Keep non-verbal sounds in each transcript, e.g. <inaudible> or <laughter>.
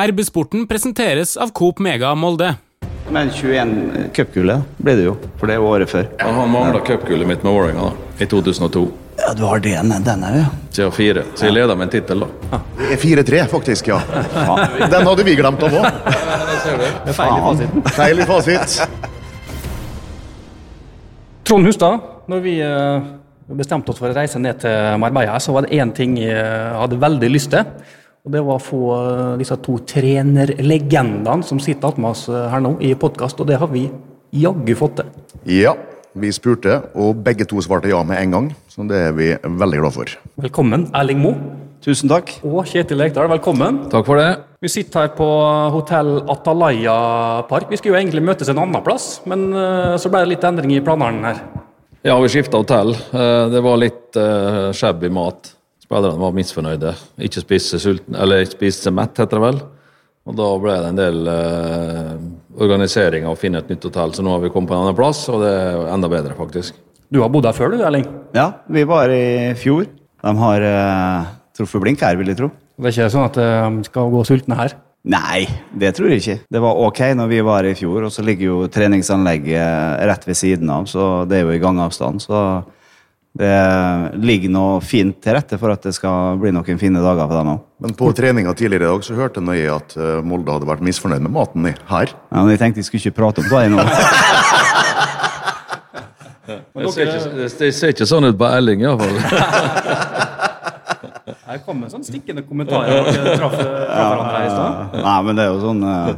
RB-sporten presenteres av Coop Mega Molde. Men 21 cupgullet ble det jo, for det var året før. Ja, han mangla cupgullet mitt med Vålerenga da, i 2002. Ja, du har den, den òg, ja. Siden fire. Så jeg leder med en tittel, da. Det er 4-3, faktisk, ja. Den hadde vi glemt av òg. Feil i fasiten. Feil i fasit. Trond Hustad, når vi eh, bestemte oss for å reise ned til Marbella, så var det én ting jeg hadde veldig lyst til. Og Det var å få eh, disse to trenerlegendene som sitter attmed oss eh, her nå i podkast, og det har vi jaggu fått til. Ja, vi spurte, og begge to svarte ja med en gang. Så det er vi veldig glad for. Velkommen, Erling Moe Tusen takk. og Kjetil Lekdal. Velkommen. Takk for det. Vi sitter her på hotell Atalaya Park. Vi skulle jo egentlig møtes en annen plass, men eh, så ble det litt endring i planene her. Ja, vi skifta hotell. Eh, Det var litt shabby mat. Spillerne var misfornøyde. Ikke spiste sulten, eller ikke spiste mett, heter det vel. Og da ble det en del eh, organisering av å finne et nytt hotell, så nå har vi kommet på en annen plass, og det er enda bedre, faktisk. Du har bodd her før, du, Erling? Ja, vi var i fjor. De har eh, truffet blink her, vil jeg tro. Det er ikke sånn at eh, de skal gå sultne her? Nei, det tror jeg ikke. Det var ok når vi var i fjor, og så ligger jo treningsanlegget rett ved siden av, så det er jo i gangavstand. Så det ligger noe fint til rette for at det skal bli noen fine dager for dem òg. Men på treninga tidligere i dag så hørte jeg nøye at eh, Molde hadde vært misfornøyd med maten her. Ja, men jeg tenkte jeg skulle ikke prate om det nå. <laughs> Det ser, ikke, det- ser ikke sånn ut på Elling, iallfall. <laughs> Her kom en sånn stikkende kommentar. Traff traff i sted. Nei, men det er jo sånn eh,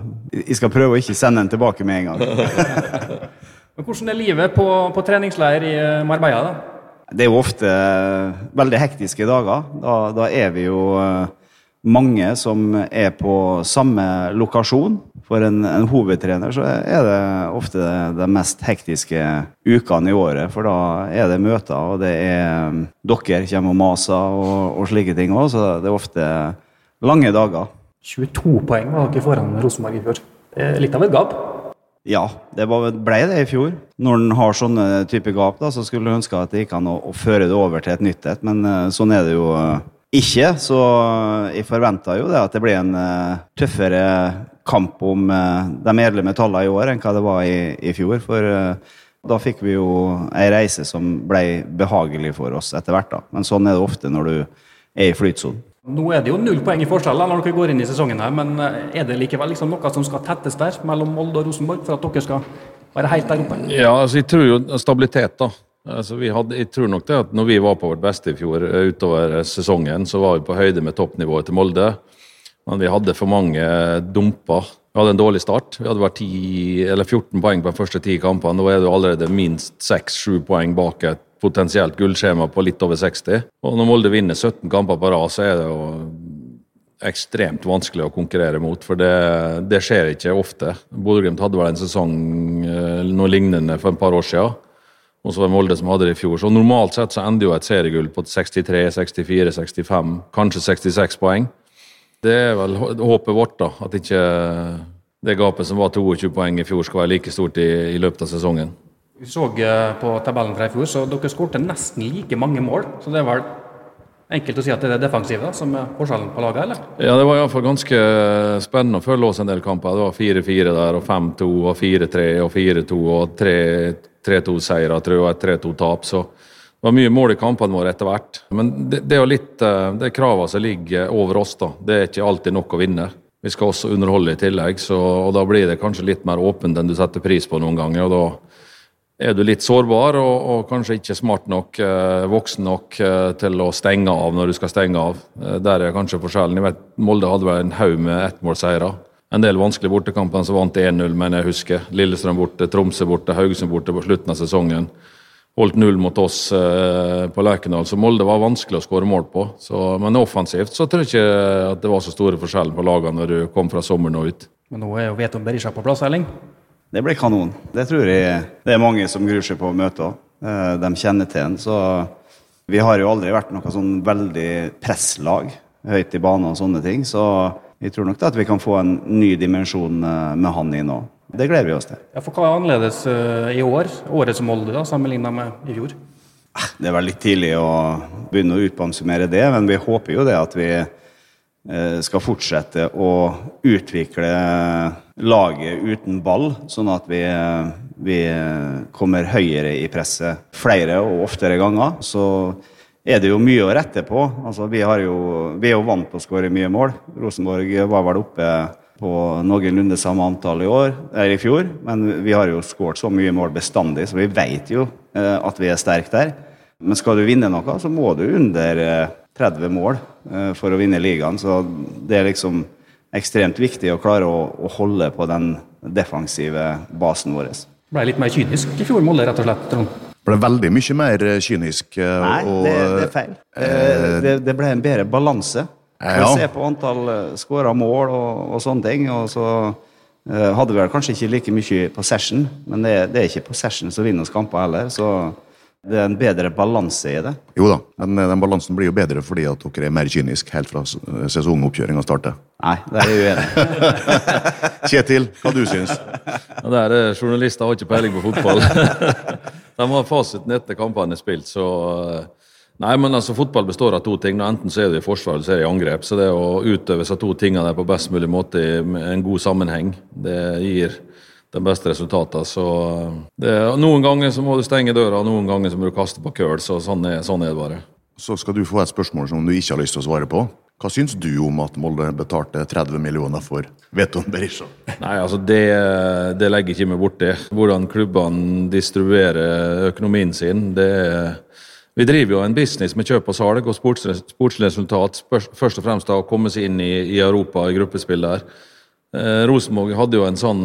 Jeg skal prøve å ikke sende den tilbake med en gang. <laughs> Men Hvordan er livet på, på treningsleir i eh, Marbella? da? Det er jo ofte veldig hektiske dager. Da, da er vi jo eh, mange som er på samme lokasjon. For en, en hovedtrener så er det ofte de mest hektiske ukene i året. For da er det møter, og det er dere kommer og maser og, og slike ting òg. Så det er ofte lange dager. 22 poeng var dere foran Rosenborg i fjor. Litt av et gap. Ja, det ble det i fjor. Når en har sånne type gap, da, så skulle en ønske at det gikk an å, føre det over til et nytt et, men eh, sånn er det jo eh, ikke. Så jeg forventa jo det at det blir en eh, tøffere kamp om eh, de edle metallene i år enn hva det var i, i fjor. For eh, da fikk vi jo ei reise som ble behagelig for oss etter hvert, da. Men sånn er det ofte når du er i flytsonen. Nå er det jo null poeng i forskjell når dere går inn i sesongen, her, men eh, er det likevel liksom noe som skal tettes der mellom Molde og Rosenborg for at dere skal være helt der oppe? Ja, altså jeg tror jo stabilitet, da. Altså, hadde, jeg tror nok det at når vi var på vårt beste i fjor eh, utover eh, sesongen, så var vi på høyde med toppnivået til Molde. Men vi hadde for mange dumper. Vi hadde en dårlig start. Vi hadde vært 10, eller 14 poeng på de første ti kampene. Nå er jo allerede minst 6-7 poeng bak et potensielt gullskjema på litt over 60. Og når Molde vinner 17 kamper på rad, så er det jo ekstremt vanskelig å konkurrere mot, for det, det skjer ikke ofte. Bodø-Glimt hadde vel en sesong eh, noe lignende for et par år siden. Og så var det Molde som hadde det i fjor. Så normalt sett så ender jo et seriegull på 63, 64, 65, kanskje 66 poeng. Det er vel håpet vårt, da. At ikke det gapet som var 22 poeng i fjor, skal være like stort i, i løpet av sesongen. Vi så eh, på tabellen fra i fjor, så dere skårte nesten like mange mål. Så det er vel enkelt å si at det er det defensive som er forskjellen på laget, eller? Ja, det var iallfall ganske spennende å følge oss en del kamper. Det var 4-4 der, og 5-2, og 4-3, og 4-2, og 3-2-seier, tror jeg, og et 3-2-tap. Så det var mye mål i kampene våre etter hvert. Men det, det er jo litt eh, det kravene som ligger over oss, da. Det er ikke alltid nok å vinne. Vi skal også underholde i tillegg, så, og da blir det kanskje litt mer åpent enn du setter pris på noen ganger. og da er du litt sårbar og, og kanskje ikke smart nok, eh, voksen nok eh, til å stenge av når du skal stenge av. Eh, der er kanskje forskjellen. Jeg vet, Molde hadde vel en haug med ettmålseiere. En del vanskelige bortekamper som vant 1-0, men jeg husker. Lillestrøm borte, Tromsø borte, Haugesund borte på slutten av sesongen. Holdt null mot oss på Lerkendal, så Molde var vanskelig å skåre mål på. Så, men offensivt så tror jeg ikke at det var så store forskjeller på lagene når du kom fra sommeren og ut. Men nå er jo Veton Berisha på plass, Erling. Det blir kanon. Det tror jeg det er mange som gruer seg på å møte òg. De kjenner til en. Så vi har jo aldri vært noe sånn veldig presslag høyt i banen og sånne ting. Så jeg tror nok da at vi kan få en ny dimensjon eh, med han inn òg. Det gleder vi oss til. Ja, for hva er annerledes eh, i år, årets Molde, da, sammenlignet med i fjor? Det er vel litt tidlig å begynne å utbansumere det, men vi håper jo det at vi eh, skal fortsette å utvikle laget uten ball, sånn at vi, eh, vi kommer høyere i presset flere og oftere ganger. Så er det jo mye å rette på. Altså, vi, jo, vi er jo vant til å skåre mye mål. Rosenborg var vel oppe på noenlunde samme antall i år, i fjor, men vi har jo skåret så mye mål bestandig, så vi vet jo eh, at vi er sterke der. Men skal du vinne noe, så må du under 30 eh, mål eh, for å vinne ligaen. Så det er liksom ekstremt viktig å klare å, å holde på den defensive basen vår. Ble litt mer kynisk i fjor, Molde, rett og slett? Trond? Ble veldig mye mer kynisk. Nei, og, det, det, er feil. Det, det ble en bedre balanse. Ja. Se på antall skåra mål og, og, sånne ting. Og så hadde vi vel kanskje ikke like mye possession, men det, det er ikke possession som vinner oss kamper heller. Så det er en bedre balanse i det. Jo da, men den balansen blir jo bedre fordi at dere er mer kyniske helt fra sesongoppkjøringa starter. Nei, det er jeg uenig <laughs> Kjetil, hva du syns? Ja, der er Journalister har ikke peiling på fotball. <laughs> De har fasiten etter kampene er spilt, så Nei, men altså Fotball består av to ting. Enten så er det i forsvar eller så er det i angrep. Så det å utøve seg to tingene på best mulig måte i en god sammenheng, det gir de beste resultatene. Så det, noen ganger så må du stenge døra, noen ganger så må du kaste på køl. Så sånn er, sånn er det bare. Så skal du få et spørsmål som du ikke har lyst til å svare på. Hva syns du om at Molde betalte 30 millioner for Veton Berisha? Nei, altså det, det legger ikke meg borti. Hvordan klubbene distribuerer økonomien sin, det er vi driver jo en business med kjøp og salg og sportsresultat. Først og fremst da å komme seg inn i, i Europa i gruppespill der. Eh, Rosenborg hadde jo en sånn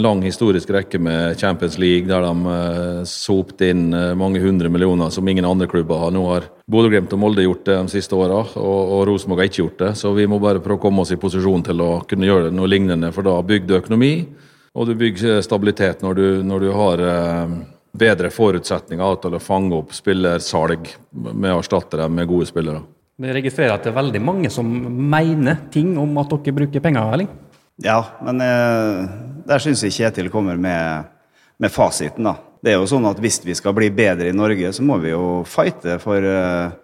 lang historisk rekke med Champions League, der de eh, sopte inn eh, mange hundre millioner som ingen andre klubber har. Nå har Bodø-Glimt og Molde gjort det de siste åra, og, og, Rosenborg har ikke gjort det. Så vi må bare prøve å komme oss i posisjon til å kunne gjøre noe lignende, for da bygger du økonomi, og du bygger stabilitet når du, når du har bedre forutsetninger til å fange opp spillersalg med å erstatte dem med gode spillere. Vi registrerer at det er veldig mange som mener ting om at dere bruker penger, Erling? Ja, men eh, der syns jeg Kjetil kommer med, med, fasiten, da. Det er jo sånn at hvis vi skal bli bedre i Norge, så må vi jo fighte for eh,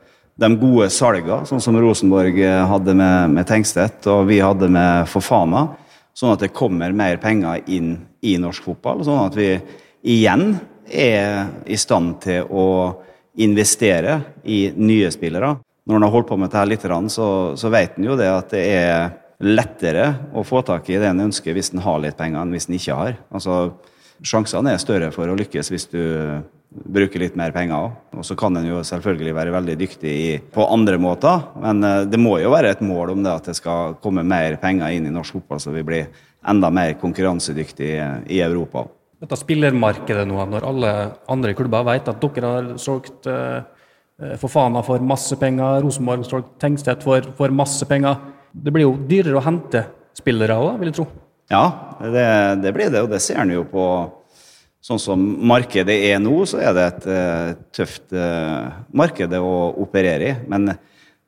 de gode salgene, sånn som Rosenborg eh, hadde med, med Tengstedt og vi hadde med Fofana. Sånn at det kommer mer penger inn i norsk fotball. Sånn at vi igjen er i stand til å investere i nye spillere. Når en har holdt på med dette litt, så, så vet en jo det at det er lettere å få tak i det en ønsker hvis en har litt penger, enn hvis en ikke har. Altså, Sjansene er større for å lykkes hvis du bruker litt mer penger. Og så kan en jo selvfølgelig være veldig dyktig på andre måter, men eh, det må jo være et mål om det at det skal komme mer penger inn i norsk fotball, så vi blir enda mer konkurransedyktige i Europa dette spillermarkedet nå, når alle andre klubber vet at dere har solgt uh, Fofana for masse penger, Rosenborg solgt Tengstedt for, for, masse penger. Det blir jo dyrere å hente spillere òg, vil jeg tro? Ja, det, det, blir det, og det ser en jo på Sånn som markedet er nå, så er det et uh, tøft uh, marked å operere i. Men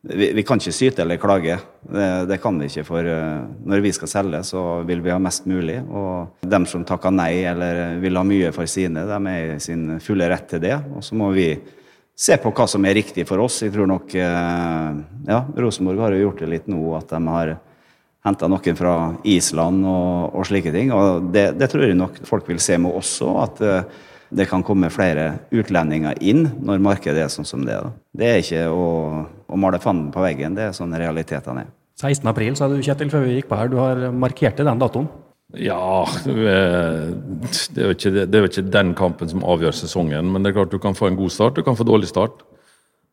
vi, vi, kan ikke syte eller klage. Det, det, kan vi ikke. For uh, når vi skal selge, så vil vi ha mest mulig. Og dem som takker nei eller vil ha mye for sine, de er i sin fulle rett til det. Og så må vi se på hva som er riktig for oss. Jeg tror nok uh, Ja, Rosenborg har jo gjort det litt nå at de har henta noen fra Island og, og slike ting. Og det, det, tror jeg nok folk vil se med også. At uh, det kan komme flere utlendinger inn når markedet er sånn som det er. Det er ikke å, å male fanden på veggen, det er sånn realitetene er. 16. april, sa du Kjetil før vi gikk på her. Du har markert den datoen? Ja, det er, jo ikke, ikke den kampen som avgjør sesongen. Men det er klart du kan få en god start, du kan få dårlig start.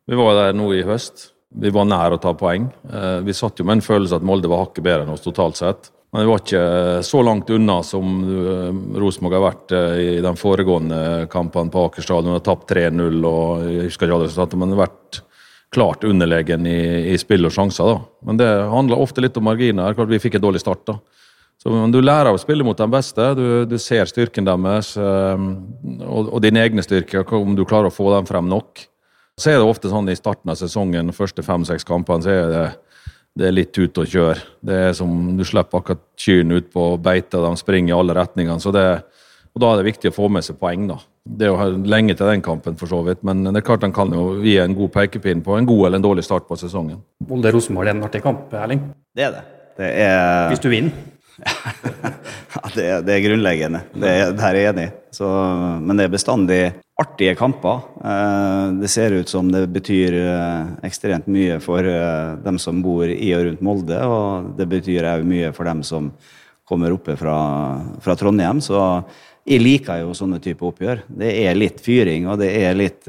Vi var der nå i høst. Vi var nær å ta poeng. Eh, vi satt jo med en følelse at Molde var hakket bedre enn oss totalt sett. Men vi var ikke så langt unna som eh, Rosenborg har vært eh, i de foregående kampene på Aker stadion. Har tapt 3-0 og jeg husker ikke alle resultatene, men har vært klart underlegen i, i spill og sjanser. da. Men det handler ofte litt om marginer. Klart Vi fikk en dårlig start. da. Så Du lærer av å spille mot de beste. Du, du ser styrken deres um, og, og dine egne styrker, om du klarer å få dem frem nok. Så er det ofte sånn i starten av sesongen, de første fem-seks kampene, så er det det er litt ut og kjøre. Det er som Du slipper akkurat kyrne ut på beite, de springer i alle retningene. så det og Da er det viktig å få med seg poeng. da. Det er jo lenge til den kampen, for så vidt. Men det er klart den kan jo gi en god pekepinn på en god eller en dårlig start på sesongen. Molde-Rosenborg er en artig kamp, Erling. Det er det. Det er Hvis du vinner. <laughs> Ja, det, er- det er grunnleggende. Det er, der er jeg enig. i. men det er bestandig artige kamper. Eh, det ser ut som det betyr eh, ekstremt mye for eh, dem som bor i og rundt Molde, og det betyr òg mye for dem som kommer oppe fra, fra Trondheim. Så jeg liker jo sånne typer oppgjør. Det er litt fyring, og det er litt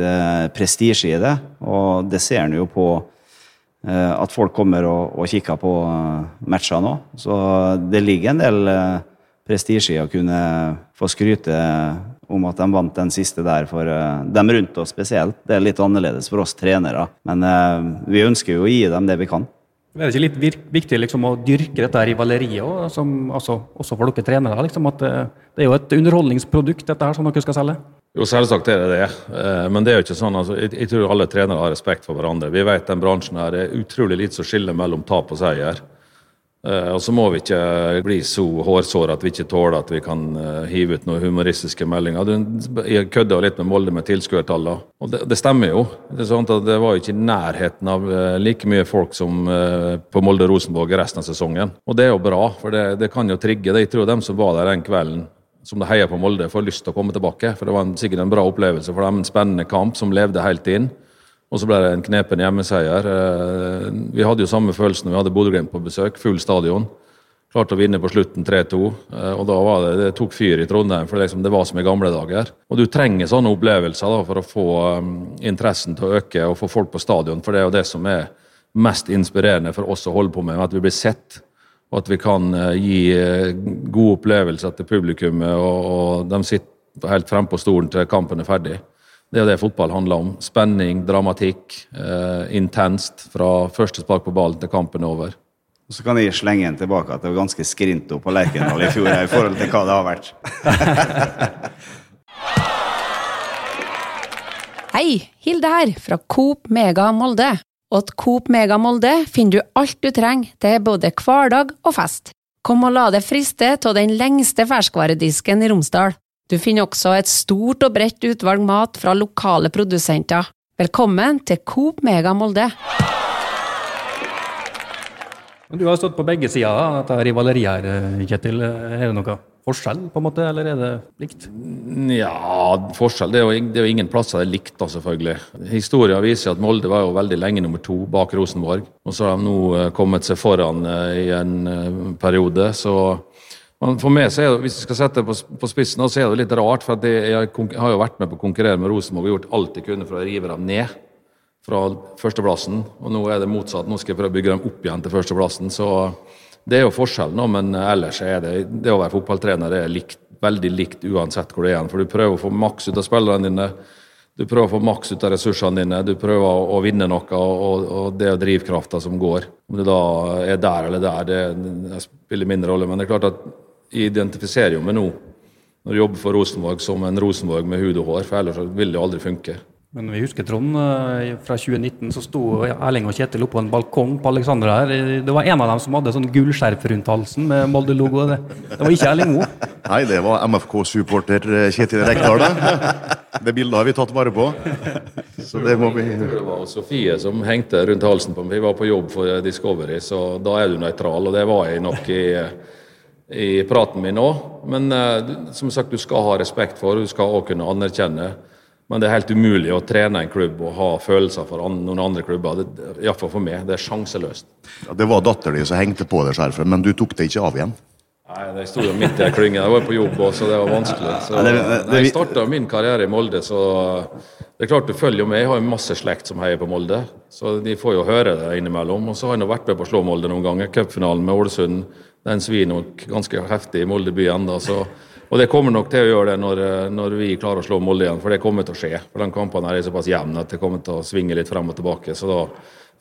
prestisje i det. Og det ser en jo på at folk kommer og, og kikker på matchene matcher nå. Så det ligger en del eh, prestisje i å kunne få skryte om at de vant den siste der for eh, dem rundt oss spesielt. Det er litt annerledes for oss trenere, men eh, vi ønsker jo å gi dem det vi kan. Er det ikke litt viktig liksom, å dyrke dette rivaleriet også, altså, også for dere trenere? Liksom, at det er jo et underholdningsprodukt dette her som dere skal selge? Jo, selvsagt er det det. Eh, Men det er jo ikke sånn, altså, jeg, tror alle trenere har respekt for hverandre. Vi vet den bransjen her er utrolig lite som skiller mellom tap og seier. Eh, Og så må vi ikke bli så hårsåre at vi ikke tåler at vi kan eh, hive ut noen humoristiske meldinger. Jeg kødda litt med Molde med tilskuertallene, og det, det stemmer jo. Det, sånn det var jo ikke i nærheten av like mye folk som på Molde-Rosenborg resten av sesongen. Og det er jo bra, for det, det kan jo trigge. Jeg tror dem som var der den kvelden, som det heier på Molde, får lyst til å komme tilbake. For det var en, sikkert en bra opplevelse for dem. En spennende kamp som levde helt inn. Og så ble det en knepen hjemmeseier. Eh, Vi hadde jo samme følelse når vi hadde Bodø-Glimt på besøk. Full stadion. Klarte å vinne på slutten 3-2. eh, Og da var det, det tok fyr i Trondheim, for det, liksom, det var som i gamle dager. Og du trenger sånne opplevelser da, for å få um, interessen til å øke og få folk på stadion. For det er jo det som er mest inspirerende for oss å holde på med, at vi blir sett. Og at vi kan eh, gi eh, gode opplevelser til publikummet, og, og de sitter helt fremme på stolen til kampen er ferdig. Det er det fotball handler om. Spenning, dramatikk. Eh, intenst fra første spark på ballen til kampen er over. Og så kan jeg slenge en tilbake at det var ganske skrinto på Lerkendal i fjor i forhold til hva det har vært. <laughs> Hei, Hilde her, fra Coop Mega Molde. Og at Coop Mega Molde finner du alt du trenger til både hverdag og fest. Kom og la deg friste av den lengste ferskvaredisken i Romsdal. Du finner også et stort og bredt utvalg mat fra lokale produsenter. Velkommen til Coop Mega Molde. Du har stått på begge sider av dette rivaleriet her, Kjetil. Er det noe forskjell, på en måte, eller er det likt? Ja, forskjell. Det er, jo, det er jo ingen plasser det er likt, da, selvfølgelig. Historien viser at Molde var jo veldig lenge nummer to bak Rosenborg. Og så har de nå eh, kommet seg foran eh, i en eh, periode, så men for meg så er det, Hvis jeg skal sette det på, spissen, så er det litt rart. for Jeg har jo vært med på å konkurrere med Rosenborg og gjort alt jeg kunne for å rive dem ned fra førsteplassen. Og nå er det motsatt. Nå skal jeg prøve å bygge dem opp igjen til førsteplassen. Så det er jo forskjellen, nå, men ellers er det det å være fotballtrener er likt, veldig likt uansett hvor det er. For du prøver å få maks ut av spillerne dine. Du prøver å få maks ut av ressursene dine, du prøver å, vinne noe, og, og det er drivkrafta som går. Om det da er der eller der, det, det spiller mindre rolle. Men det er klart at jeg identifiserer jo meg nå, når du jobber for Rosenborg, som en Rosenborg med hud og hår, for ellers vil det jo aldri funke. Men vi husker, Trond, eh, fra 2019 så sto Erling og Kjetil oppe på en balkong på Alexandra her. Det var en av dem som hadde sånn gullskjerf rundt halsen med Molde-logo. Det, det var ikke Erling Moe. <laughs> Nei, det var MFK-supporter eh, Kjetil Rekdal, det. Det bildet har vi tatt vare på. Så det må vi Jeg tror det var Sofie som hengte rundt halsen på meg. Vi var på jobb for Discovery, så da er du nøytral. Og det var jeg nok i, i praten min òg. Men eh, som sagt, du skal ha respekt for, du skal òg kunne anerkjenne. Men det er helt umulig å trene en klubb og ha følelser for an noen andre klubber. Iallfall for meg. Det er sjanseløst. Ja, Det var datteren din som hengte på deg skjerfet, men du tok det ikke av igjen. Nei, det sto jo midt i ei klynge. Jeg var på jobb også, så det var vanskelig. Så, nei, jeg starta min karriere i Molde, så det er klart du følger jo med. Jeg har jo masse slekt som heier på Molde, så de får jo høre det innimellom. Og så har jeg nå vært med på å slå Molde noen ganger. Cupfinalen med Ålesund, den svir nok ganske heftig i Molde by ennå. Så, og det kommer nok til å gjøre det når, når vi klarer å slå Molde igjen, for det kommer til å skje. For den kampen her er såpass jevn at det kommer til å svinge litt frem og tilbake, så da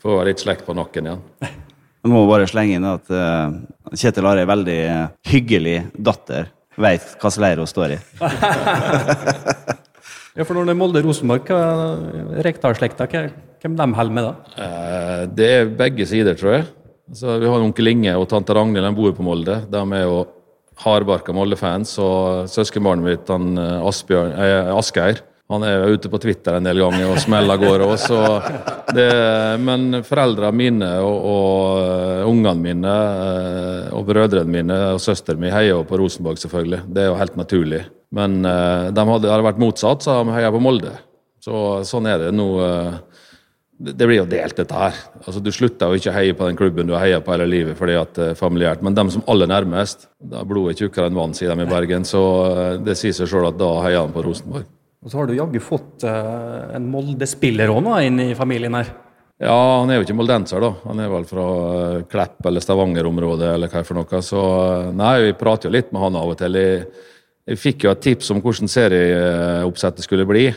får vi litt slekt på nakken igjen. <laughs> Jeg må bare slenge inn at eh, Kjetil har ei veldig eh, hyggelig datter. Veit hva slags leir hun står i. <laughs> Ja, for når det er Molde-Rosenborg, hva- Rekdal-slekta, hvem de holder med da? Eh, Det er begge sider, tror jeg. Altså, vi har onkel Inge og tante Ragnhild, de bor på Molde. De er jo hardbarka Molde-fans. Og søskenbarnet mitt, han eh, Asbjørn, eh, Asgeir, han er ute på Twitter en del ganger og smeller av gårde Men foreldrene mine og, og uh, ungene mine uh, og brødrene mine og søsteren min heier jo på Rosenborg, selvfølgelig. Det er jo helt naturlig. Men de hadde, hadde vært motsatt, så de heier på Molde. Så sånn er det nå. Det blir jo delt, dette her. Altså, Du slutter jo ikke å heie på den klubben du har heia på hele livet fordi at det er familiært. Men dem som aller nærmest, da er blodet tjukkere enn vann, sier de i Bergen. Så det sier seg sjøl at da heier de på Rosenborg. Og så har du jaggu fått uh, en Molde-spiller òg inn i familien her. Ja, han er jo ikke moldenser, da. Han er vel fra Klepp eller Stavanger-området eller hva for noe. Så nei, vi prater jo litt med han av og til. Jeg, jeg fikk jo et tips om hvordan serieoppsettet skulle bli.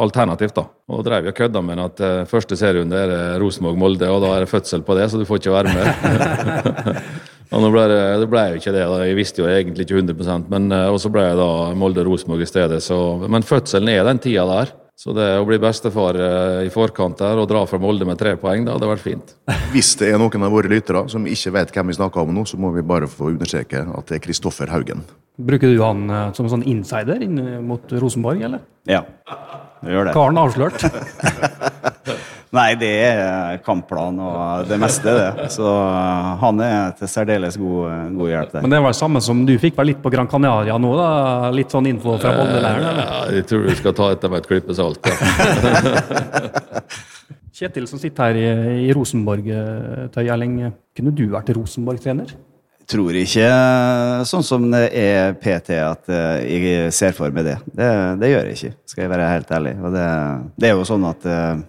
Alternativt, da. Og drev jeg kødda med at uh, første serierunde er Rosenborg-Molde, og da er det fødsel på det, så du får ikke være med. <laughs> Og nå ble det, det ble jo ikke det. Da. Jeg visste jo egentlig ikke 100 men uh, Og så ble jeg da Molde-Rosenborg i stedet. Så, men fødselen er den tida der. Så det å bli bestefar uh, i forkant der og dra fra Molde med tre poeng, det hadde vært fint. Hvis det er noen av våre lyttere som ikke vet hvem vi snakker om nå, så må vi bare få understreke at det er Kristoffer Haugen. Bruker du han som sånn insider inn mot Rosenborg, eller? Ja, vi gjør det. Han avslørt? <laughs> Nei, det er kampplan og det meste, det. Så uh, han er til særdeles god, god, hjelp der. Men det var det samme som du fikk vel litt på Gran Canaria nå, da? Litt sånn info fra Molde-leiren. Ja, jeg tror du skal ta etter med et klype salt. Ja. <laughs> Kjetil som sitter her i, i Rosenborg-tøy, Erling. Kunne du vært Rosenborg-trener? Tror ikke sånn som det er PT at uh, jeg ser for meg det. Det, det gjør jeg ikke, skal jeg være helt ærlig. Og det, det er jo sånn at uh,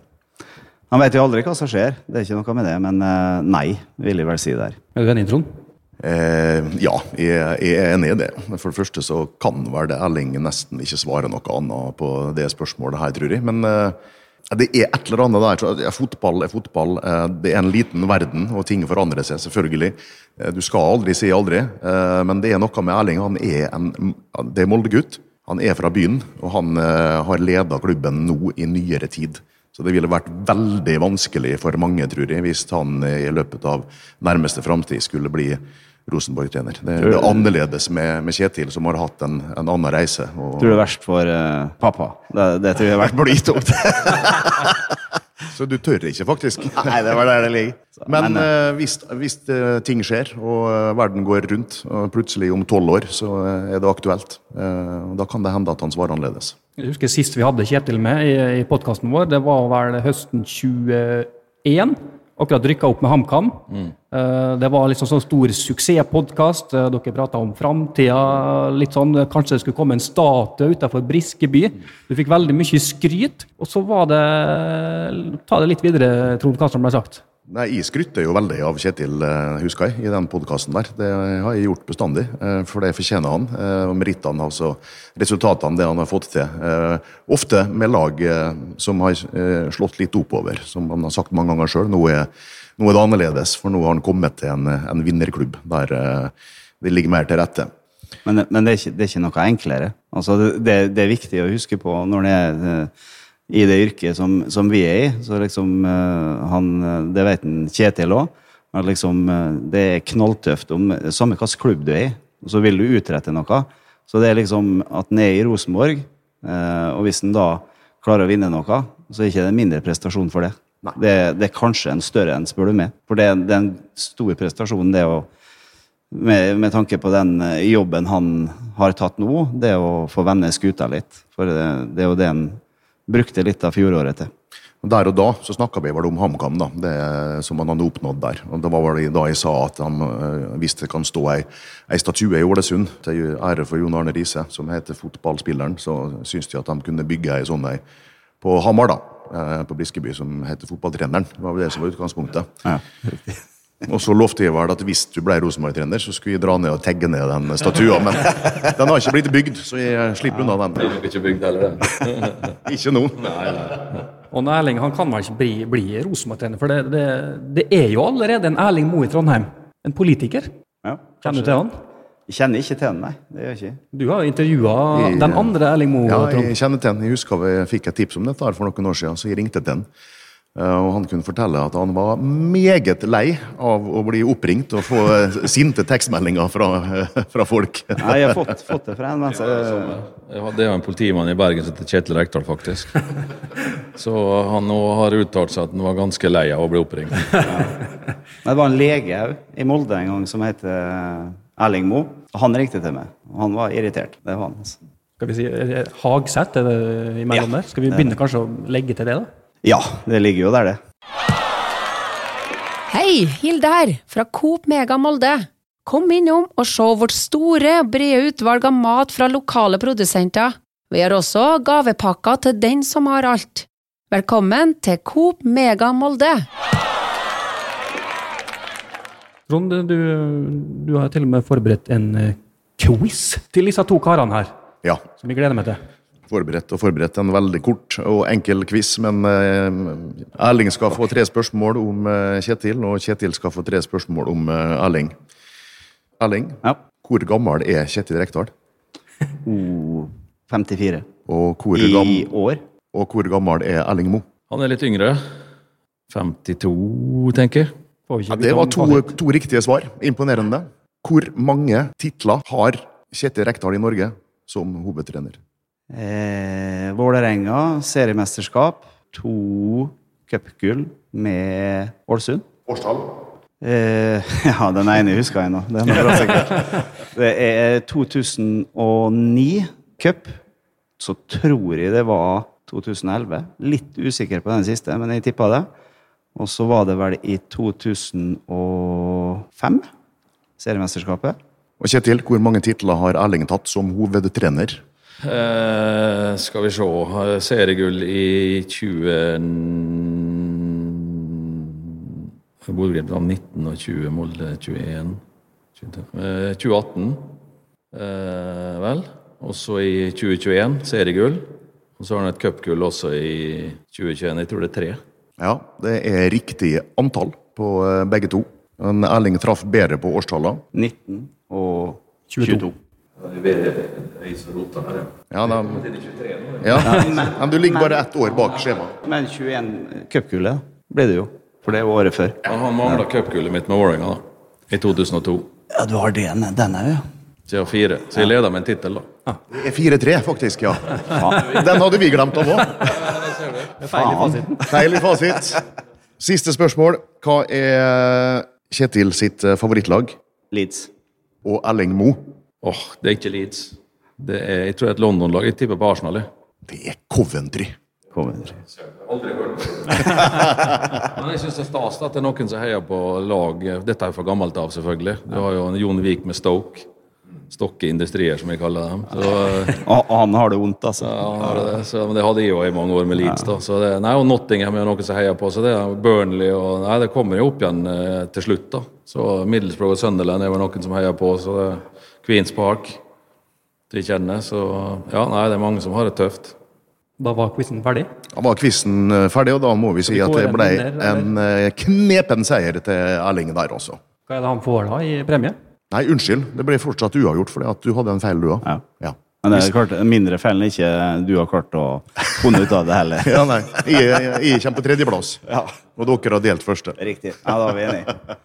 man vet jo aldri hva som skjer, det er ikke noe med det. Men uh, nei, vil jeg vel si der. Er du enig, Trond? Eh, ja, jeg, jeg, er enig i det. For det første så kan vel det Erling nesten ikke svare noe annet på det spørsmålet her, tror jeg. Men eh, det er et eller annet der. Fotball er fotball. Eh, det er en liten verden, og ting forandrer seg, selvfølgelig. Eh, du skal aldri si aldri, eh, men det er noe med Erling. Han er en det er Molde-gutt. Han er fra byen, og han har leda klubben nå i nyere tid. Så det ville vært veldig vanskelig for mange, tror jeg, hvis han i løpet av nærmeste framtid skulle bli Rosenborg-trener. Det, det, er annerledes med, med, Kjetil, som har hatt en, en annen reise. Og... Tror det er verst for uh, pappa. Det, det tror jeg er vært <laughs> blytungt. <laughs> Så du tør ikke, faktisk? <laughs> Nei, det var der det ligger. Så, men, men uh, hvis, hvis uh, ting skjer, og uh, verden går rundt, og plutselig om tolv år så er det aktuelt, da kan det hende at han svarer annerledes. Jeg husker Sist vi hadde Kjetil med i, i podkasten vår, det var vel høsten 21 akkurat rykka opp med HamKam. Mm. Det var liksom sånn stor suksesspodkast. Dere prata om framtida. Litt sånn, kanskje det skulle komme en statue utenfor Briskeby. Du fikk veldig mye skryt. Og så var det Ta det litt videre, Trond, hva som ble sagt. Nei, Jeg skrytter jo veldig av Kjetil, husker i den podkasten der. Det har jeg gjort bestandig, for det fortjener han. Og merittene, altså resultatene, det han har fått til. Ofte med lag som har slått litt oppover, som han har sagt mange ganger sjøl. Nå, nå, er det annerledes, for nå har han kommet til en, en vinnerklubb der det ligger mer til rette. Men, men det, er ikke, det, er ikke, noe enklere. Altså, det, det, er viktig å huske på når det er i det yrket som, som, vi er i. Så liksom uh, han Det vet en Kjetil òg. Liksom uh, det er knalltøft om samme hvilken klubb du er i, så vil du utrette noe. Så det er liksom at han er i Rosenborg, og hvis han da klarer å vinne noe, så er det ikke en mindre prestasjon for det. Det, det, er kanskje en større enn, spør du meg. For det, det er en stor prestasjon, det å med, med, tanke på den jobben han har tatt nå, det å få vende skuta litt. For det, det er jo det han brukte litt av fjoråret til. Der og da så snakka vi vel om HamKam, da, det som han hadde oppnådd der. Og Det var vel da jeg sa at han, uh, hvis det kan stå ei, ei statue i Ålesund til ære for Jon Arne Riise, som heter fotballspilleren, så syns de at de kunne bygge ei sånn ei på Hamar, da. Uh, på Briskeby, som heter Fotballtreneren. Det var vel det som var utgangspunktet. Ja. Og så lovte jeg vel at hvis du ble Rosenborg-trener, så skulle jeg dra ned og tagge ned den statua. Men <laughs> den har ikke blitt bygd, så jeg slipper unna den. Den blir ikke bygd heller, den. <laughs> ikke nå. Nei, nei. Og Erling han kan vel ikke bli, bli Rosenborg-trener, for det, det, det, er jo allerede en Erling Moe i Trondheim. En politiker. Ja, Kjenner du til han? Jeg kjenner ikke til han, nei. det gjør jeg ikke. Du har intervjua den andre Erling Moe. Ja, jeg kjenner til han. Jeg husker vi fikk et tips om dette for noen år siden, så jeg ringte til han. Eh, Og han kunne fortelle at han var meget lei av å bli oppringt og få eh, sinte tekstmeldinger fra, eh, fra folk. Nei, jeg har fått, fått det fra en mens Ja, det er jo en politimann i Bergen som heter Kjetil Rekdal, faktisk. Så han nå har uttalt seg at han var ganske lei av å bli oppringt. Men det var en lege i Molde en gang som heter Erling Moe. Han ringte til meg. og Han var irritert. Det var han. altså. Skal vi si Hagseth er det imellom Ja, der? Skal vi begynne kanskje å legge til det, da? Ja, det ligger jo der, det. Hei, Hilde her, fra Coop Mega Molde. Kom innom og se vårt store og brede utvalg av mat fra lokale produsenter. Vi har også gavepakker til den som har alt. Velkommen til Coop Mega Molde. Trond, du, du har til og med forberedt en eh, quiz til disse to karene her, Ja, som vi gleder meg til. Forberedt og forberedt en veldig kort og enkel quiz, men eh, Erling skal få tre spørsmål om eh, Kjetil, og Kjetil skal få tre spørsmål om eh, Erling. Erling, Ja. hvor gammel er Kjetil Rekdal? O 54. Og hvor, I år. og hvor gammel er Erling Moe? Han er litt yngre. 52, tenker jeg. Får vi ikke Ja, det var to, to riktige svar. Imponerende. Hvor mange titler har Kjetil Rekdal i Norge som hovedtrener? Eh, Vålerenga, seriemesterskap. To cupgull med Ålesund. Årstall? Eh, <laughs> ja, den ene husker jeg nå. Det er bra sikkert. Det er 2009 cup. Så tror jeg det var 2011. Litt usikker på den siste, men jeg tippa det. Og så var det vel i 2005, seriemesterskapet. Og Kjetil, hvor mange titler har Erling tatt som hovedtrener? Eh, skal vi se. eh, Seriegull i 20 Bodø-Glimt var 19 og 20, Molde 21. 22. Eh, 2018, eh, vel. Og så i 2021 seriegull. Og så har han et cupgull også i 2021. Jeg tror det er tre. Ja, det er riktig antall på eh, begge to. Men Erling traff bedre på årstallene. 19 og 22. 22. Ja, da, <laughs> ja. Men du ligger bare ett år bak skjemaet. Men 21 cupgullet ble det jo. For det var året før. Ja, han mangla cupgullet mitt med Vålerenga da, i 2002. Ja, du har den, den òg, ja. Så jeg har fire. Så jeg leder med en tittel, da. Det er 4-3, faktisk, ja. Den hadde vi glemt av òg. Feil i fasiten. Feil i fasit. Siste spørsmål. Hva er Kjetil sitt eh, favorittlag? Leeds. Og Erling Moe? Åh, det er ikke Leeds. Det er, jeg tror det er et London-lag. Jeg tipper på Arsenal. Det er Coventry. Coventry. <laughs> Men jeg syns det er stas at det er noen som heier på lag Dette er jo fra gammelt av, selvfølgelig. Du har jo en Jon Vik med Stoke. Stokke Industrier, som jeg kaller dem. Så, <laughs> han har det vondt, altså. ja, han har det. Så, men det hadde jeg jo i mange år med Leeds. da. Så det, nei, og Nottingham er noen som heier på. Så det er Burnley og Nei, det kommer jo opp igjen eh, til slutt, da. Så Middlesbrough og Sunderland er vel noen som heier på. Så det Queens Park de kjenner. Så ja, nei, det er mange som har det tøft. Da var quizen ferdig. Da var quizen eh, ferdig, og da må vi si at det ble en eh, knepen seier til Erling der også. Hva er det han får da i premie? Nei, unnskyld. Det ble fortsatt uavgjort fordi at du hadde en feil, du òg. Ja. Ja. Men det er klart, mindre feil enn ikke du har klart å funne ut av det heller. <laughs> ja, nei. Jeg, jeg, jeg kommer på tredjeplass, Ja, og dere har delt første. riktig. Ja, da er vi enige.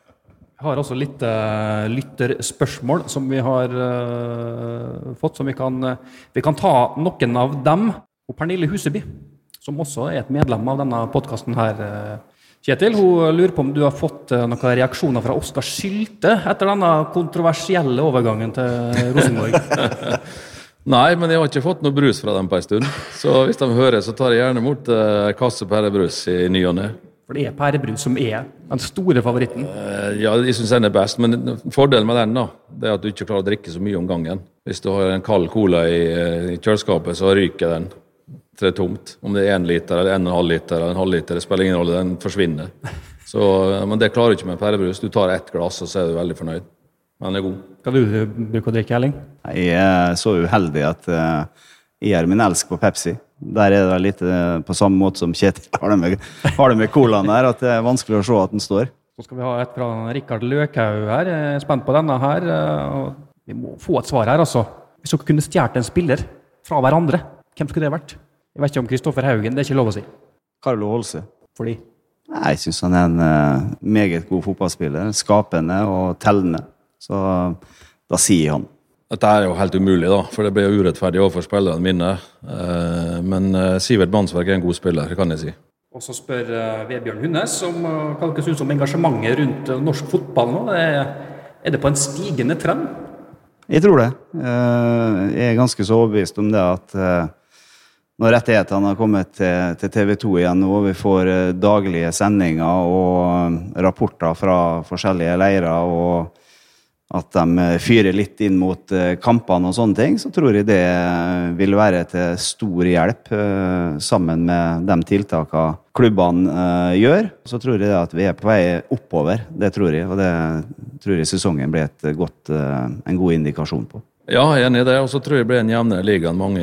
Jeg har også litt uh, lytterspørsmål som vi har uh, fått. Som vi kan, uh, vi kan ta noen av dem. Og Pernille Huseby, som også er et medlem av denne podkasten her, Kjetil, hun lurer på om du har fått noen reaksjoner fra Oskar Sylte etter denne kontroversielle overgangen til Rosenborg? <laughs> Nei, men jeg har ikke fått noe brus fra dem på en stund. Så hvis de hører, så tar jeg gjerne imot kasse pærebrus i ny og ne. For det er pærebrus som er den store favoritten. Eh, Ja, jeg syns den er best, men fordelen med den da, det er at du ikke klarer å drikke så mye om gangen. Hvis du har en kald cola i, eh, i kjøleskapet, så ryker den til det er tomt. Om det er én liter eller en og en halv liter eller en halv liter, det spiller ingen rolle, den forsvinner. Så, eh, men det klarer du ikke med pærebrus. Du tar ett glass, og så er du veldig fornøyd. Men den er god. Hva du bruker å drikke, Erling? Jeg er så uheldig at eh, er min elsk på Pepsi. Der er det litt eh, på samme måte som Kjetil <laughs> har det med, har det med colaen der, at det er vanskelig å se at den står. Så skal vi ha et fra Rikard Løkhaug her. Jeg er spent på denne her. eh, Vi må få et svar her, altså. Hvis dere kunne stjålet en spiller fra hverandre, hvem skulle det vært? Jeg vet ikke om Kristoffer Haugen, det er ikke lov å si. Carlo Holse. Fordi Nei, Jeg syns han er en eh, meget god fotballspiller. Skapende og tellende. Så da sier han. Dette er jo helt umulig, da, for det blir jo urettferdig overfor spillerne mine. Eh, Men eh, Sivert Mannsverk er en god spiller, kan jeg si. Og så spør eh, Vebjørn Hunnes om hva dere syns om engasjementet rundt norsk fotball nå. Er, det på en stigende trend? Jeg tror det. Eh, Jeg er ganske så overbevist om det at når rettighetene har kommet til, til TV 2 igjen nå, og vi får daglige sendinger og rapporter fra forskjellige leirer, og at de eh, fyrer litt inn mot eh, kampene og sånne ting, så tror jeg det eh, vil være til stor hjelp sammen med de tiltakene klubbene gjør. Så tror jeg at vi er på vei oppover, det tror jeg, og det tror jeg sesongen blir godt, en god indikasjon på. Ja, jeg er enig i det. Og så tror jeg det blir en jevnere liga enn mange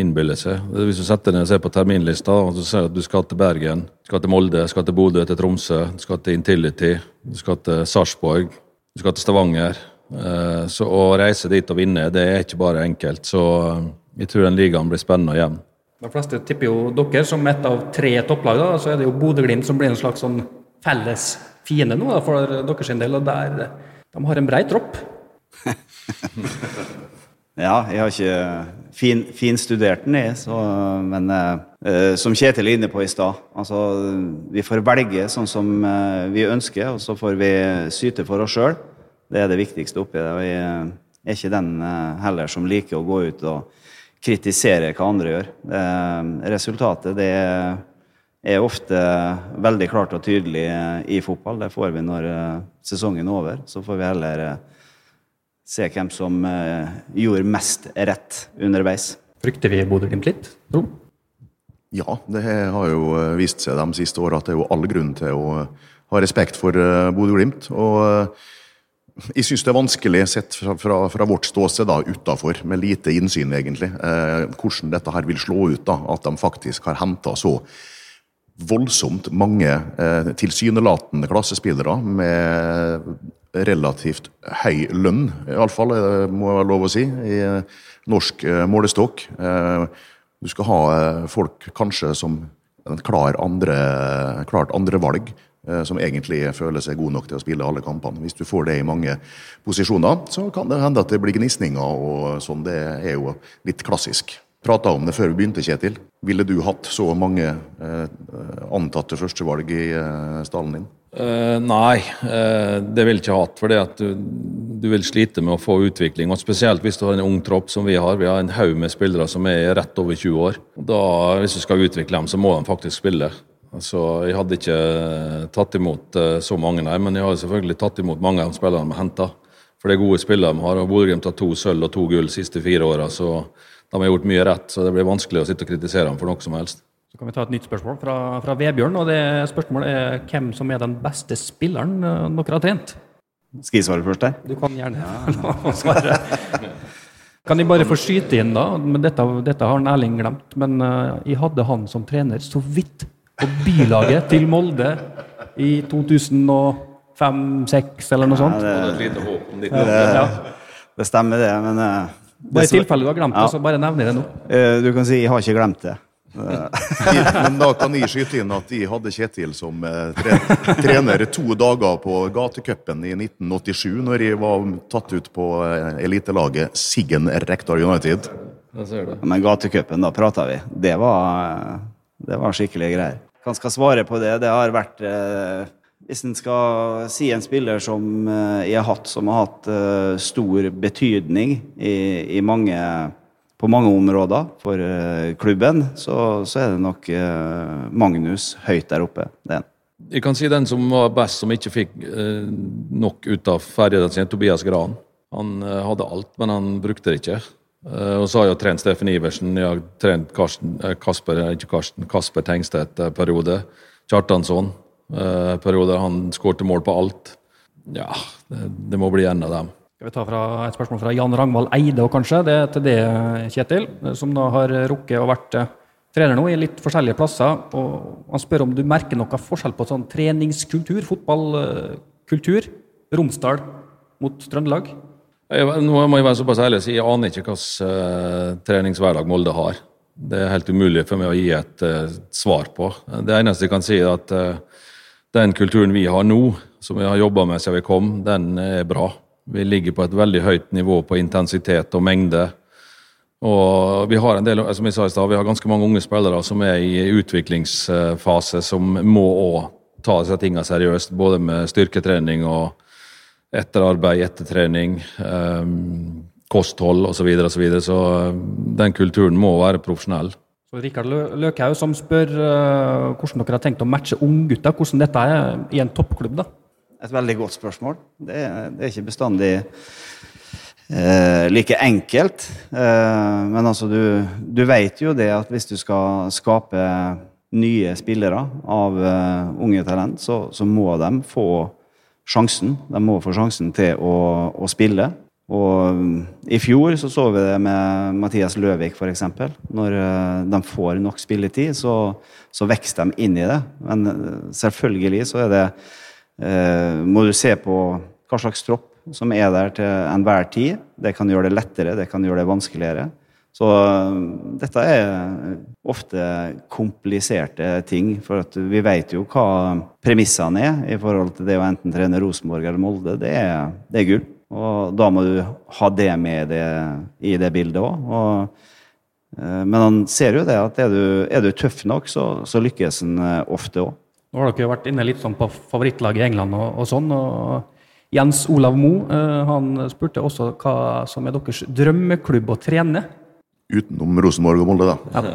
innbiller seg. Hvis du setter ned og ser på terminlista, og så ser du at du skal til Bergen, du skal til Molde, du skal til Bodø, til Tromsø, du skal til Intility, du skal til Sarpsborg, du skal til Stavanger. Eh, Så å reise dit og vinne, det er ikke bare enkelt. Så eh, jeg tror den ligaen blir spennende og jevn. De fleste tipper jo dere som ett av tre topplag. da, Så er det jo Bodø-Glimt som blir en slags sånn felles fiende nå da, for deres del. og der, De har en brei tropp. <laughs> Ja, jeg har ikke fin, finstudert den, jeg, så, men eh, som Kjetil er inne på i stad altså, Vi får velge sånn som eh, vi ønsker, og så får vi syte for oss sjøl. Det er det viktigste oppi det. og Jeg er ikke den eh, heller som liker å gå ut og kritisere hva andre gjør. Det, resultatet det er, ofte veldig klart og tydelig eh, i fotball. Det får vi når eh, sesongen er over. Så får vi heller eh, se hvem som eh, gjorde mest rett underveis. Frykter vi Bodø-Glimt litt? Tro? Ja, det har jo eh, vist seg de siste åra at det er jo all grunn til å ha respekt for eh, Bodø-Glimt. Og eh, jeg syns det er vanskelig, sett fra, fra, fra vårt ståsted da, utafor, med lite innsyn egentlig, eh, hvordan dette her vil slå ut. da, At de faktisk har henta så voldsomt mange eh, tilsynelatende klassespillere med relativt høy lønn, iallfall, må være lov å si, i norsk eh, målestokk. Eh, du skal ha eh, folk kanskje som en klar andre, klart andre valg, som egentlig føler seg gode nok til å spille alle kampene. Hvis du får det i mange posisjoner, så kan det hende at det blir gnisninger og sånn. Det er jo litt klassisk. Prata om det før vi begynte, Kjetil. Ville du hatt så mange antatte førstevalg i stallen din? Eh, nei, uh, det vil ikke hatt. For det at du, du vil slite med å få utvikling. og Spesielt hvis du har en ung tropp som vi har. Vi har en haug med spillere som er rett over 20 år. Da, Hvis du skal utvikle dem, så må de faktisk spille. Altså, Jeg hadde ikke tatt imot uh, så mange, nei, men jeg har selvfølgelig tatt imot mange av de spillerne vi har henta. For det er gode spillere vi har. og Bodø-Glimt har to sølv og to gull de siste fire åra. Så de har gjort mye rett. Så det blir vanskelig å sitte og kritisere dem for noe som helst. Så kan vi ta et nytt spørsmål fra, fra Vebjørn. og det Spørsmålet er hvem som er den beste spilleren eh, dere har trent? Skal jeg svare først der? Du kan gjerne ja. <laughs> svare. Kan jeg bare få skyte inn, da? Men dette, dette har han Erling glemt. Men eh, jeg hadde han som trener så vidt på bylaget til Molde i 2005-2006 eller noe sånt. det, det, Ja. det stemmer, det. Men det, Bare i tilfelle du har glemt det, så bare nevner jeg det nå. eh, du kan si jeg har ikke glemt det. <laughs> Men da kan jeg skyte inn at jeg hadde Kjetil som eh, trener to dager på gatecupen i 1987, når jeg var tatt ut på eh, elitelaget Siggen Rektor United. Men gatecupen, da prata vi. Det var, det var skikkelige greier. Hva skal svare på det? Det har vært eh, Hvis en skal si en spiller som eh, jeg har hatt, som har hatt eh, stor betydning i, i mange, på mange områder for eh, klubben, så, så er det nok eh, Magnus høyt der oppe. Det er kan si den som var best, som ikke fikk eh, nok ut av ferdighetene sine, Tobias Gran. Han hadde alt, men han brukte det ikke. Og så har jeg trent Steffen Iversen, jeg har trent Karsten, Kasper, ikke Karsten, Kasper Tengstedt eh, periode. Kjartansson eh, periode. Han skårte mål på alt. Ja, det, det må bli en av dem. Skal vi ta fra et spørsmål fra Jan Rangvald Eide, og kanskje. Det er til det, Kjetil, som da har rukket å vært eh, trener nå i litt forskjellige plasser. og Han spør om du merker noe forskjell på sånn treningskultur, fotballkultur, Romsdal mot Trøndelag? Nå må jeg være såpass ærlig å si jeg aner ikke hvilken treningshverdag Molde har. Det er helt umulig for meg å gi et uh, svar på. Det eneste jeg kan si, er at uh, den kulturen vi har nå, som vi har jobba med siden vi kom, den er bra. Vi ligger på et veldig høyt nivå på intensitet og mengde. Og vi har en del, som jeg sa i sted, vi har ganske mange unge spillere som er i utviklingsfase, som må òg ta disse tingene seriøst. Både med styrketrening og etterarbeid, ettertrening. Um, kosthold osv. Så, og så, videre. så eh, den kulturen må være profesjonell. Så Rikard Løkhaug som spør uh, hvordan dere har tenkt å matche unggutter. Hvordan dette er i en toppklubb? da? Et veldig godt spørsmål. Det det er ikke bestandig eh, like enkelt. Eh, men altså, du, du vet jo det at hvis du skal skape nye spillere av unge talent, så, så, må de få sjansen. De må få sjansen til å, å spille. Og mm, I fjor så, så vi det med Mathias Løvik f.eks. Når uh, de får nok spilletid, så, så, vokser de inn i det. Men uh, selvfølgelig så er det Må du se på hva slags tropp som er der til enhver tid. Det kan gjøre det lettere, det kan gjøre det vanskeligere. Så dette er ofte kompliserte ting. For vi vet jo hva premissene er i forhold til det å enten trene Rosenborg eller Molde. Det er, det er gull. Og da må du ha det med det, i det bildet òg. Eh, men han ser jo det at er du, er du tøff nok, så, så lykkes han eh, ofte òg. Nå har dere vært inne litt sånn på favorittlaget i England og, og sånn. og Jens Olav Mo eh, han spurte også hva som er deres drømmeklubb å trene. Utenom Rosenborg og Molde, da. Ja.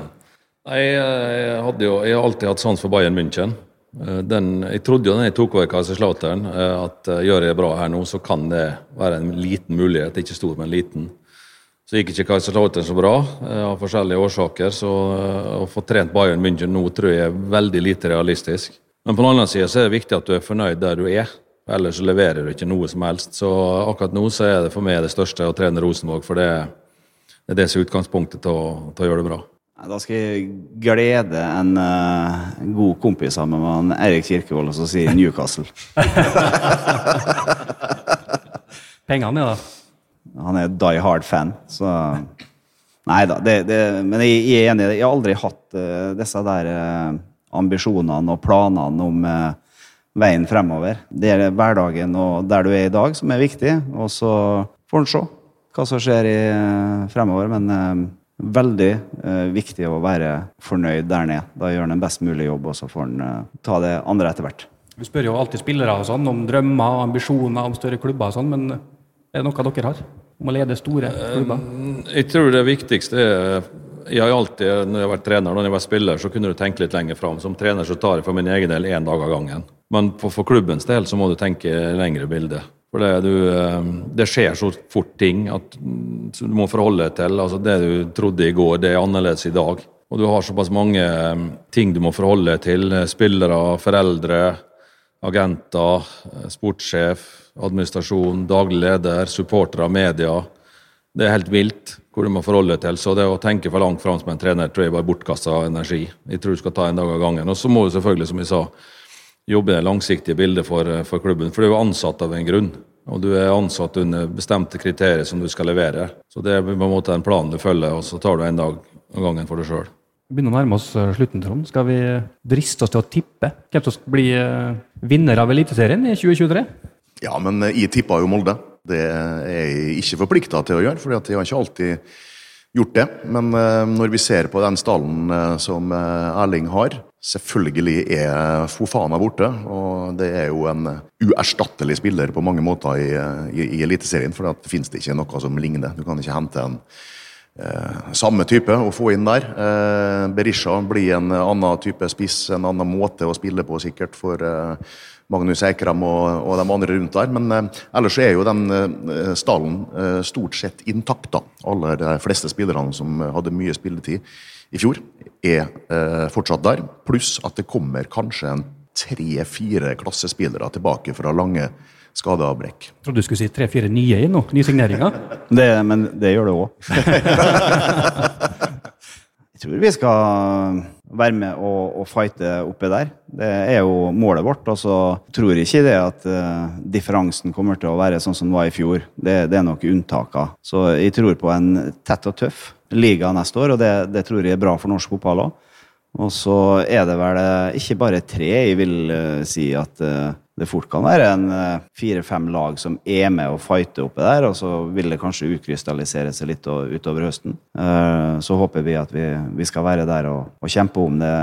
Jeg, jeg, jo, jeg, har alltid hatt sans for Bayern München. Eh, den, jeg trodde jo da jeg tok over Kaiserslautern eh, at gjør jeg bra her nå, så kan det være en liten mulighet. Ikke stor, men liten. Så gikk ikke Kaiserslautern så bra av forskjellige årsaker. Så å få trent Bayern München nå tror jeg er veldig lite realistisk. Men på den andre så er det viktig at du er fornøyd der du er. Ellers leverer du ikke noe som helst. Så akkurat nå så er det for meg det største å trene Rosenborg, for det, det er det som er utgangspunktet til å, til å gjøre det bra. Da skal jeg glede en uh, god kompis sammen med han Erik Kirkevold og så si Newcastle. <laughs> Pengene, da? Han er die hard-fan, så Nei da. Det, det, men jeg, jeg, er enig. Jeg har aldri hatt uh, disse der uh, ambisjonene og planene om veien fremover. Det er hverdagen og der du er i dag, som er viktig. Og så får en se hva som skjer i, fremover. Men veldig eh, viktig å være fornøyd der nede. Da gjør en en best mulig jobb, og så får en eh, ta det andre etter hvert. Vi spør jo alltid spillere og sånn, om drømmer, ambisjoner om større klubber og sånn, men er det noe dere har? Om å lede store klubber? Eh, jeg tror det viktigste er jeg har alltid, når jeg har vært trener når jeg var spiller, så kunne du tenke litt lenger fram. Som trener så tar jeg for min egen del én dag av gangen. Men for, for klubbens del så må du tenke lengre bilde. For det, du, eh, det, skjer så fort ting at du må forholde deg til. altså Det du trodde i går, det er annerledes i dag. Og du har såpass mange eh, ting du må forholde deg til. Spillere, foreldre, agenter, eh, sportssjef, administrasjon, daglig leder, supportere, media. Det er helt vilt hvor du må forholde deg til. Så det å tenke for langt fram som en trener tror jeg bare bortkasta energi. Jeg tror du skal ta en dag av gangen. Og så må du selvfølgelig, som jeg sa, jobbe i det langsiktige bildet for, for, klubben. For du er jo ansatt av en grunn. Og du er ansatt under bestemte kriterier som du skal levere. Så det er på en måte en plan du følger, og så tar du en dag av gangen for deg sjøl. Vi begynner å nærme oss eh, slutten, Trond. Skal vi driste oss til å tippe hvem som blir bli eh, vinner av Eliteserien i 2023? Ja, men eh, jeg tippa jo Molde. Det er jeg ikke forplikta til å gjøre, for jeg har ikke alltid gjort det. Men når vi ser på den stallen som Erling har, Selvfølgelig er Fofana borte, og det er jo en uerstattelig spiller på mange måter i, i, i Eliteserien. For det finnes det ikke noe som ligner. Du kan ikke hente en eh, samme type og få inn der. Eh, Berisha blir en annen type spiss, en annen måte å spille på sikkert for eh, Magnus Eikram og, og, de andre rundt der. Men eh, ellers er jo den eh, stallen eh, stort sett intakt. da. Alle de fleste spillerne som hadde mye spilletid i fjor, er eh, fortsatt der. Pluss at det kommer kanskje en tre-fire klassespillere tilbake fra lange skadeavbrekk. Jeg trodde du skulle si tre-fire nye i nå, nye signeringer. <laughs> det, men det gjør det òg. <laughs> jeg tror vi skal være med og, og fighte oppi der. Det er jo målet vårt. Og så tror jeg ikke det at uh, differansen kommer til å være sånn som den var i fjor. Det, det er nok unntaker. Så jeg tror på en tett og tøff liga neste år, og det, det tror jeg er bra for norsk fotball òg. Og så er det vel eh, ikke bare tre jeg vil uh, si at uh, det fort kan være en fire-fem lag som er med og fighter oppe der, og så vil det kanskje utkrystallisere seg litt utover høsten. Så håper vi at vi, vi skal være der og, og, kjempe om det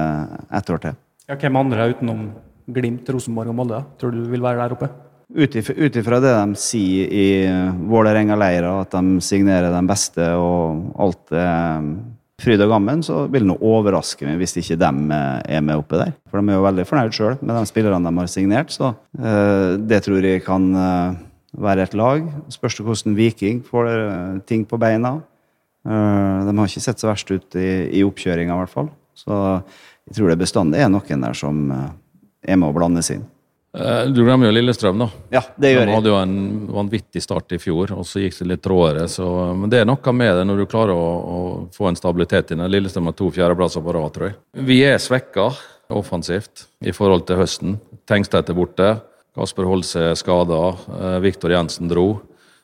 et år til. Ja, hvem andre utenom Glimt, Rosenborg og Molde tror du vil være der oppe? Ut ifra det de sier i Vålerenga-leira, at de signerer den beste og alt er fryd og gammen, så vil det overraske meg hvis ikke de eh, er med oppe der. For de er jo veldig fornøyd sjøl med de spillerne de har signert, så uh, det tror jeg kan uh, være et lag. Spørs det hvordan Viking får ting på beina. de har ikke sett så verst ut i, i oppkjøringa, i hvert fall. Så jeg tror det bestandig er noen der som er med å blandes inn. Eh, du glemmer jo Lillestrøm, da. Ja, det gjør jeg. De hadde jo en vanvittig start i fjor, og så gikk det litt råere. Så, men det er noe med det når du klarer å, å få en stabilitet i det. Lillestrøm har to fjerdeplasser på rad, tror jeg. Vi er svekka offensivt i forhold til høsten. Tengstedt er borte. Kasper Holse er skada. Eh, Viktor Jensen dro.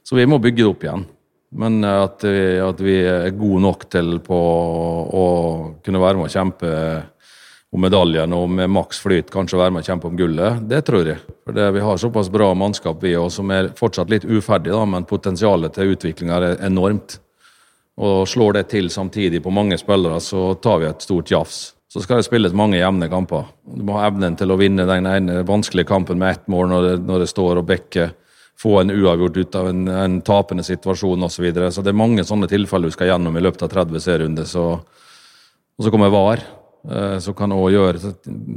Så vi må bygge det opp igjen. Men eh, at vi, at vi er gode nok til på å kunne være med å kjempe om medaljen og med maks flyt kanskje være med og kjempe om gullet. Det tror jeg. For det, Vi har såpass bra mannskap vi òg, som er fortsatt litt uferdig, da, men potensialet til utvikling er enormt. Og Slår det til samtidig på mange spillere, så tar vi et stort jafs. Så skal det spilles mange jevne kamper. Du må ha evnen til å vinne den ene vanskelige kampen med ett mål når det, når det står og bekker. Få en uavgjort ut av en, en tapende situasjon osv. Så, videre. så det er mange sånne tilfeller du skal gjennom i løpet av 30 serierunder. Så, og så kommer VAR. Eh, som kan òg gjøre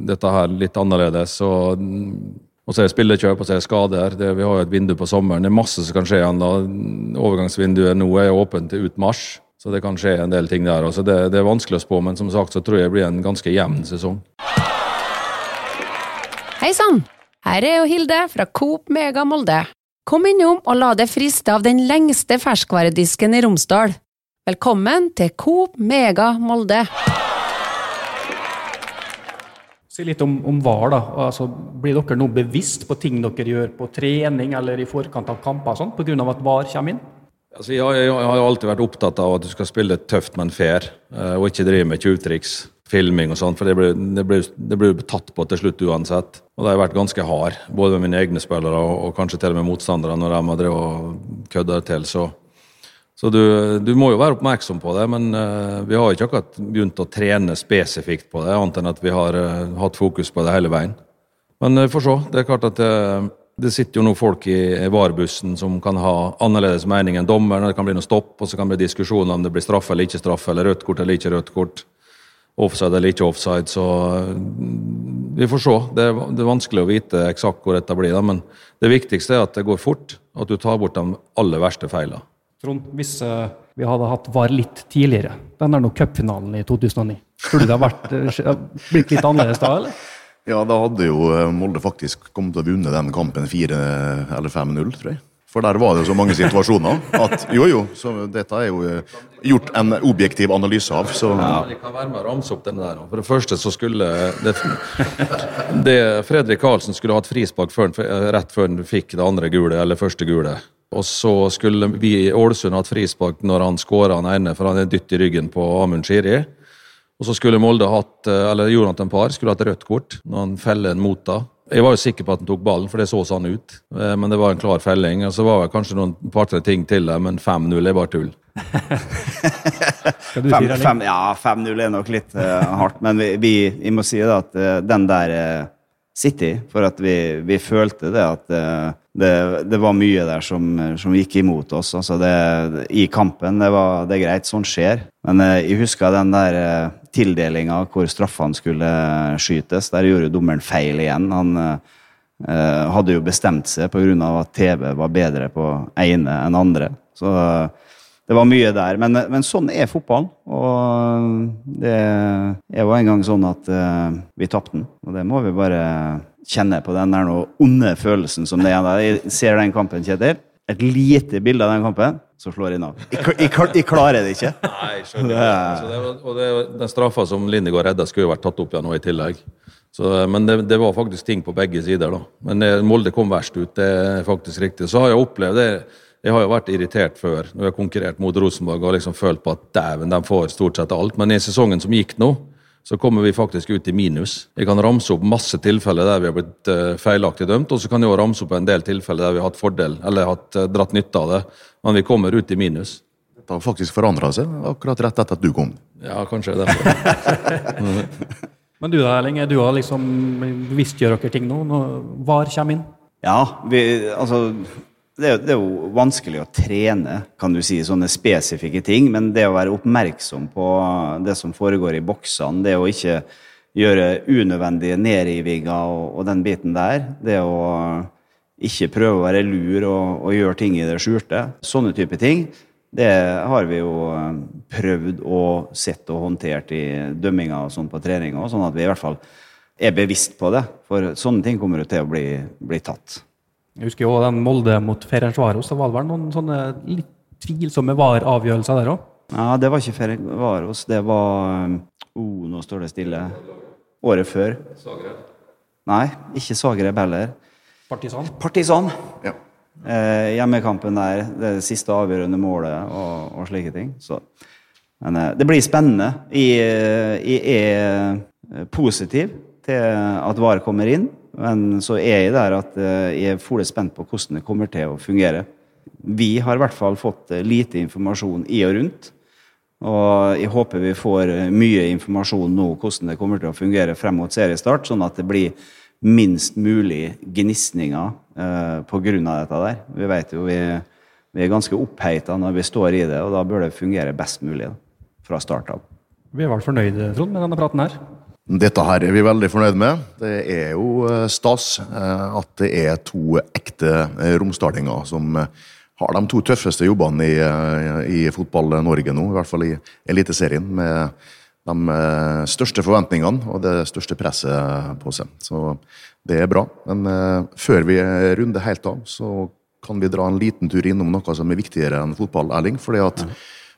dette her litt annerledes. Og, og så er det spillekjøp, og så er det skader. Det, vi har jo et vindu på sommeren. Det er masse som kan skje ennå. Overgangsvinduet nå er åpent til ut mars, så det kan skje en del ting der. Også. det, det, er vanskelig å spå, men som sagt så tror jeg det blir en ganske jevn sesong. Hei sann! Her er jo Hilde fra Coop Mega Molde. Kom innom og la deg friste av den lengste ferskvaredisken i Romsdal. Velkommen til Coop Mega Molde. Si litt om, om VAR. da. Altså, blir dere nå bevisst på ting dere gjør på trening eller i forkant av kamper sånn, pga. at VAR kommer inn? Altså, jeg, jeg, jeg, har alltid vært opptatt av at du skal spille tøft, men fair, eh, og ikke drive med tjuvtriks, filming og sånt, for det blir, det, tatt på til slutt uansett. Og det har vært ganske hard, både med mine egne spillere og, og kanskje til og med motstandere, når de har drevet og kødda til. så så du, du, må jo være oppmerksom på det, men uh, vi har ikke akkurat begynt å trene spesifikt på det, annet enn at vi har uh, hatt fokus på det hele veien. Men vi uh, får se. Det er klart at det sitter jo nå folk i, i varebussen som kan ha annerledes mening enn dommeren. Det kan bli noe stopp, og så kan det bli diskusjoner om det blir straff eller ikke straff, eller rødt kort eller ikke rødt kort. Offside eller ikke offside. Så vi får se. Det er, det er vanskelig å vite eksakt hvor dette blir, da, men det viktigste er at det går fort, at du tar bort de aller verste feilene. Trond, hvis uh, vi hadde hatt VAR litt tidligere, den er nå cupfinalen i 2009, tror du det har uh, blitt litt annerledes da, eller? Ja, da hadde jo eh, Molde faktisk kommet til å vunne den kampen 4 eller 5-0, tror jeg. For der var det jo så mange situasjoner at jo, jo, så dette er jo gjort en objektiv analyse av. Så. Ja, kan være med å ramse opp den der. For det første så skulle det, det Fredrik Karlsen skulle hatt frispark rett før han fikk det andre gule, eller første gule. Og så skulle vi i Ålesund hatt frispark når han skåra den ene, for han er dytt i ryggen på Amund Shiri. Og så skulle Molde hatt, eh, eller Jonathan Parr skulle hatt rødt kort når han feller en mot da. Jeg var jo sikker på at han tok ballen, for det så sånn ut. Eh, men det var en klar felling. Og så var det kanskje noen par-tre ting til der, men 5-0 er bare tull. <laughs> fem, fem, ja, 5-0 er nok litt uh, hardt, men vi, vi, vi, må si det at uh, den der uh, City, for at vi, vi følte det at det, det, var mye der som, som gikk imot oss. Altså det, I kampen, det, var, det er greit, sånn skjer. Men eh, jeg husker den der eh, tildelinga hvor straffene skulle skytes. Der gjorde dommeren feil igjen. Han eh, hadde jo bestemt seg pga. at TV var bedre på ene enn andre. Så det var mye der. Men, men sånn er fotballen. Og det er jo en gang sånn at uh, vi tapte den. Og det må vi bare kjenne på den der noe onde følelsen som det er. Jeg ser den kampen, Kjetil. et lite bilde av den kampen, så slår jeg av. Jeg, jeg, jeg, klarer det ikke. Nei, skjønner. Så det, var- og det, den straffa som Lindegård redda, skulle jo vært tatt opp igjen nå i tillegg. Så, men det, det var faktisk ting på begge sider, da. Men eh, Molde kom verst ut, det er faktisk riktig. Så har jeg opplevd det Jeg har jo vært irritert før når jeg har konkurrert mot Rosenborg og liksom følt på at dæven, de får stort sett alt. Men i sesongen som gikk nå, så kommer vi faktisk ut i minus. Jeg kan ramse opp masse tilfeller der vi har blitt eh, feilaktig dømt, og så kan jeg også ramse opp en del tilfeller der vi har hatt fordel, eller hatt eh, dratt nytte av det. Men vi kommer ut i minus. Det har faktisk forandra seg akkurat rett etter at du kom. Ja, kanskje det derfor. <laughs> Men du da, Erling, du har liksom bevisstgjør dere ting nå? når VAR kommer inn? Ja, vi, altså det er, det er jo vanskelig å trene, kan du si, sånne spesifikke ting. Men det å være oppmerksom på det som foregår i boksene, det å ikke gjøre unødvendige nedrivinger og, og den biten der, det å ikke prøve å være lur og, og gjøre ting i det skjulte, sånne type ting, det har vi jo eh, prøvd og sett og håndtert i dømminga og sånn på treninga, sånn at vi i hvert fall er bevisst på det. For sånne ting kommer jo til å bli, bli tatt. Jeg husker jo den Molde mot Ferencvaros. Da var det vel noen sånne litt tvilsomme VAR-avgjørelser der òg? Ja, det var ikke Ferencvaros, det var oh, nå står det stille. Året før. Nei, ikke Zagreb heller. Partisan? Partisan. Ja. Eh, hjemmekampen der, det det siste avgjørende målet og, og slike ting. Så. Men eh, det blir spennende. Jeg, eh, jeg er eh, positiv til at VAR kommer inn, men så er jeg der at eh, jeg er fole spent på hvordan det kommer til å fungere. Vi har i hvert fall fått eh, lite informasjon i og rundt. Og jeg håper vi får eh, mye informasjon nå hvordan det kommer til å fungere frem mot seriestart, sånn at det blir minst mulig gnisninger eh, pga. dette der. Vi vet jo vi, vi er ganske oppheita når vi står i det, og da bør det fungere best mulig da, fra start av. Vi er vel fornøyde, Trond, med denne praten her? Dette her er vi veldig fornøyd med. Det er jo eh, stas eh, at det er to ekte eh, som eh, har de to tøffeste jobbene i, i fotball-Norge nå, i hvert fall i Eliteserien. med de største forventningene og det største presset på seg. Så det er bra. Men før vi runder helt av, så kan vi dra en liten tur innom noe som er viktigere enn fotball, Erling. fordi at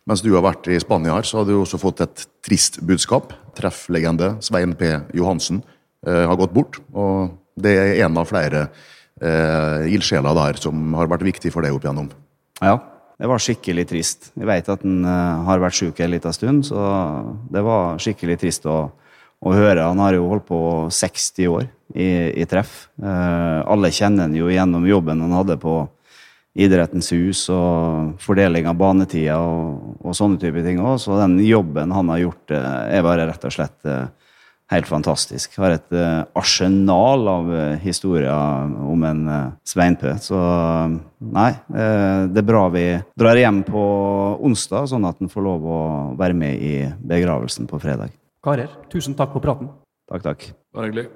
mens du har vært i Spania her, så har du også fått et trist budskap. Trefflegende Svein P. Johansen eh, har gått bort. Og det er en av flere eh, ildsjeler der som har vært viktig for deg opp igjennom. Ja, det var skikkelig trist. Jeg vet at han eh, har vært syk en liten stund, så det var skikkelig trist å, å høre. Han har jo holdt på 60 år i, i treff. Eh, alle kjenner han jo gjennom jobben han hadde på Idrettens hus og fordeling av banetida og, og sånne type ting òg. Så den jobben han har gjort, eh, er bare rett og slett eh, helt fantastisk. Har et eh, arsenal av historier om en Sveinpø. Så nei, det er bra vi drar hjem på onsdag, sånn at han får lov å være med i begravelsen på fredag. Karer, tusen takk for praten. Takk, takk. Bare hyggelig.